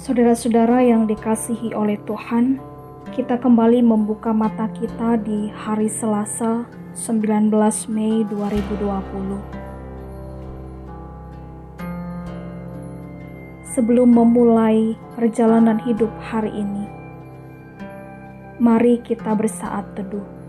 Saudara-saudara yang dikasihi oleh Tuhan, kita kembali membuka mata kita di hari Selasa 19 Mei 2020. Sebelum memulai perjalanan hidup hari ini, mari kita bersaat teduh.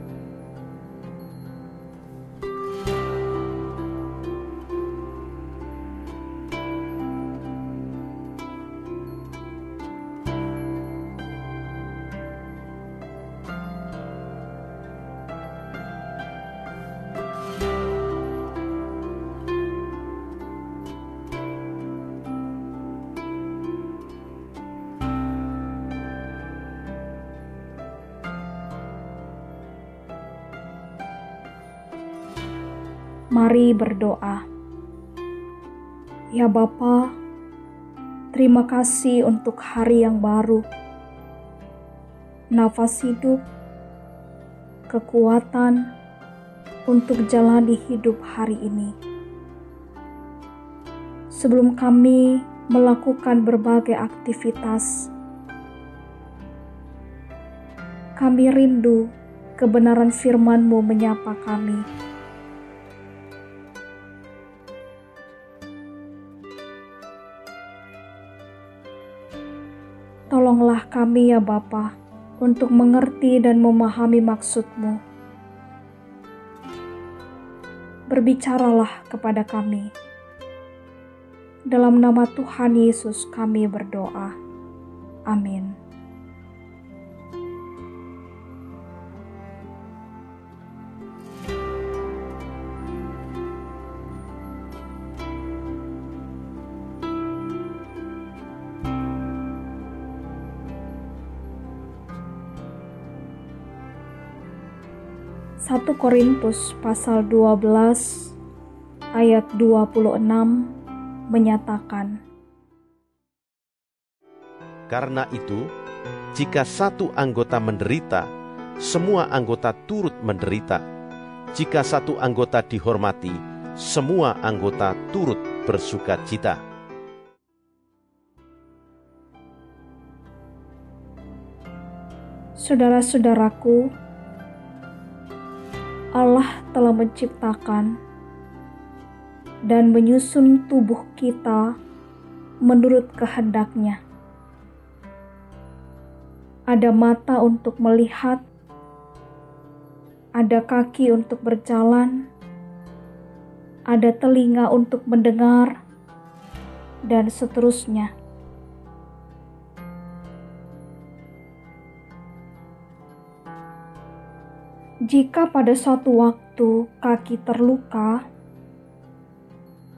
Mari berdoa. Ya Bapa, terima kasih untuk hari yang baru. Nafas hidup, kekuatan untuk jalani hidup hari ini. Sebelum kami melakukan berbagai aktivitas, kami rindu kebenaran firman-Mu menyapa kami Tolonglah kami ya Bapa untuk mengerti dan memahami maksud-Mu. Berbicaralah kepada kami. Dalam nama Tuhan Yesus kami berdoa. Amin. 1 Korintus pasal 12 ayat 26 menyatakan Karena itu, jika satu anggota menderita, semua anggota turut menderita. Jika satu anggota dihormati, semua anggota turut bersuka cita. Saudara-saudaraku, Allah telah menciptakan dan menyusun tubuh kita menurut kehendaknya. Ada mata untuk melihat, ada kaki untuk berjalan, ada telinga untuk mendengar, dan seterusnya. Jika pada suatu waktu kaki terluka,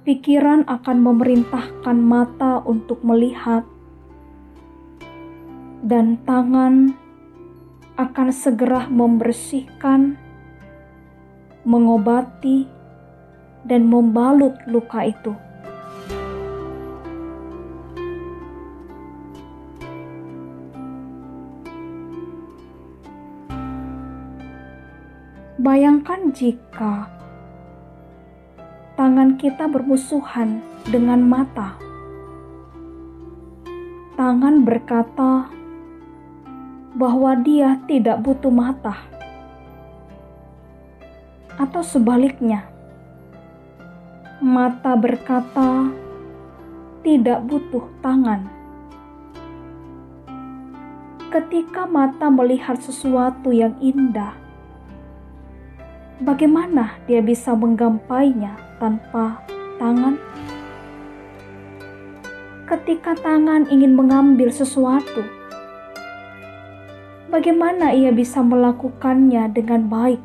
pikiran akan memerintahkan mata untuk melihat, dan tangan akan segera membersihkan, mengobati, dan membalut luka itu. Bayangkan jika tangan kita bermusuhan dengan mata. Tangan berkata bahwa dia tidak butuh mata, atau sebaliknya, mata berkata tidak butuh tangan. Ketika mata melihat sesuatu yang indah, bagaimana dia bisa menggampainya tanpa tangan? Ketika tangan ingin mengambil sesuatu, bagaimana ia bisa melakukannya dengan baik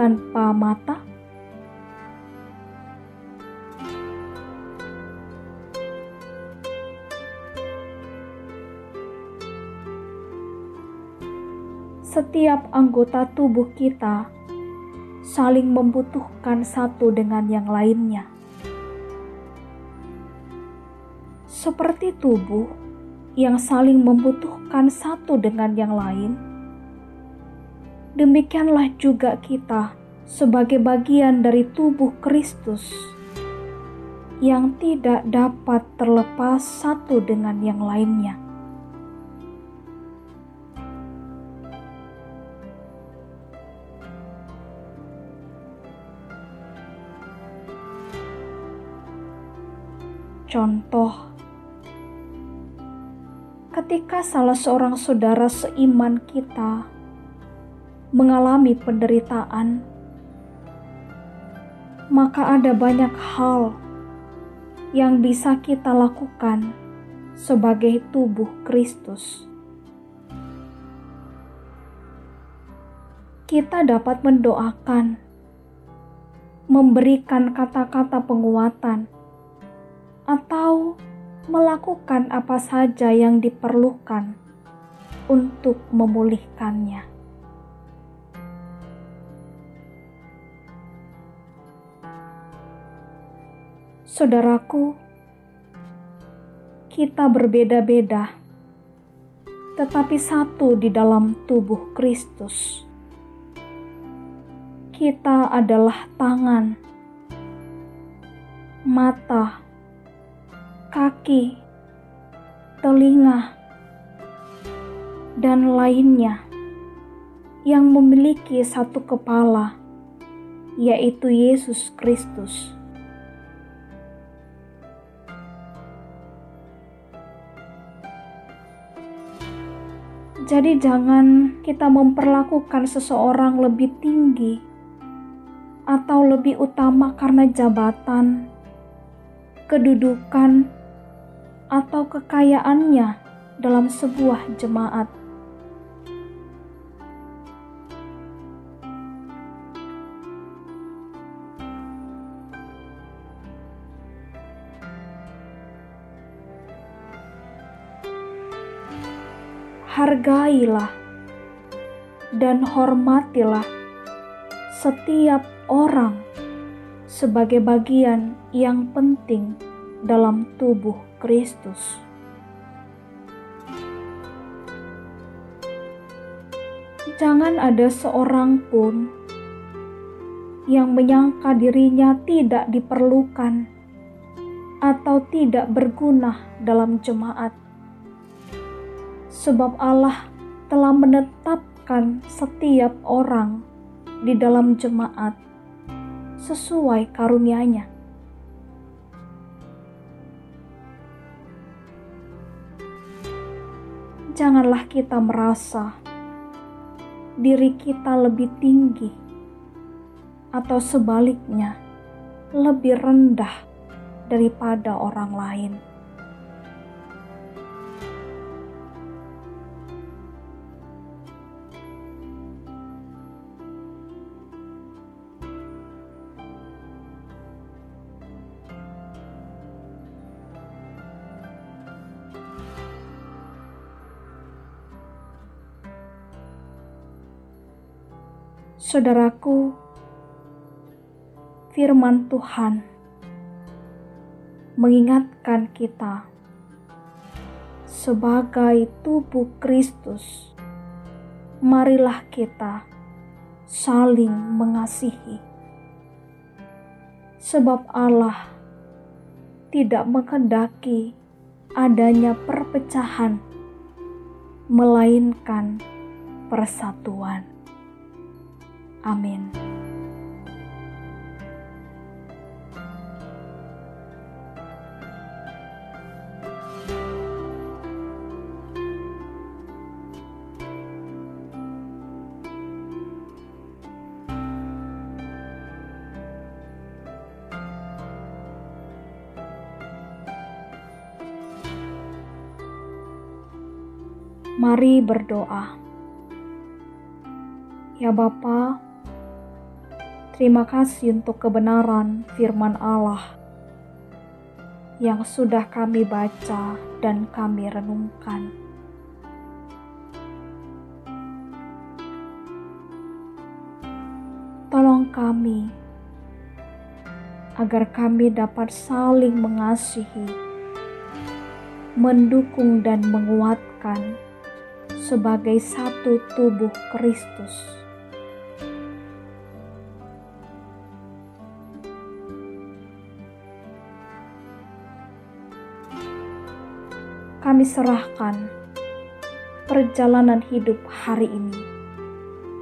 tanpa mata? Setiap anggota tubuh kita saling membutuhkan satu dengan yang lainnya. Seperti tubuh yang saling membutuhkan satu dengan yang lain, demikianlah juga kita sebagai bagian dari tubuh Kristus yang tidak dapat terlepas satu dengan yang lainnya. Contoh, ketika salah seorang saudara seiman kita mengalami penderitaan, maka ada banyak hal yang bisa kita lakukan sebagai tubuh Kristus. Kita dapat mendoakan, memberikan kata-kata penguatan atau melakukan apa saja yang diperlukan untuk memulihkannya. Saudaraku, kita berbeda-beda, tetapi satu di dalam tubuh Kristus. Kita adalah tangan, mata, kaki, telinga, dan lainnya yang memiliki satu kepala, yaitu Yesus Kristus. Jadi, jangan kita memperlakukan seseorang lebih tinggi atau lebih utama karena jabatan, kedudukan, atau kekayaannya dalam sebuah jemaat. Hargailah dan hormatilah setiap orang sebagai bagian yang penting dalam tubuh Kristus. Jangan ada seorang pun yang menyangka dirinya tidak diperlukan atau tidak berguna dalam jemaat, sebab Allah telah menetapkan setiap orang di dalam jemaat sesuai karunia-Nya. Janganlah kita merasa diri kita lebih tinggi, atau sebaliknya, lebih rendah daripada orang lain. Saudaraku, firman Tuhan mengingatkan kita sebagai tubuh Kristus. Marilah kita saling mengasihi, sebab Allah tidak mengendaki adanya perpecahan, melainkan persatuan. Amin. Mari berdoa. Ya Bapa, Terima kasih untuk kebenaran firman Allah yang sudah kami baca dan kami renungkan. Tolong kami agar kami dapat saling mengasihi, mendukung, dan menguatkan sebagai satu tubuh Kristus kami serahkan perjalanan hidup hari ini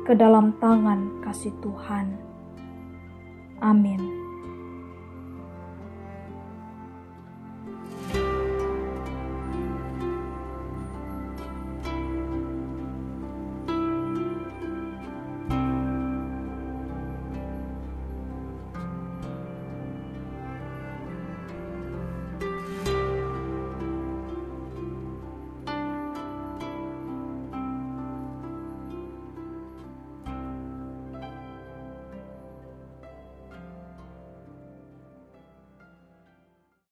ke dalam tangan kasih Tuhan. Amin.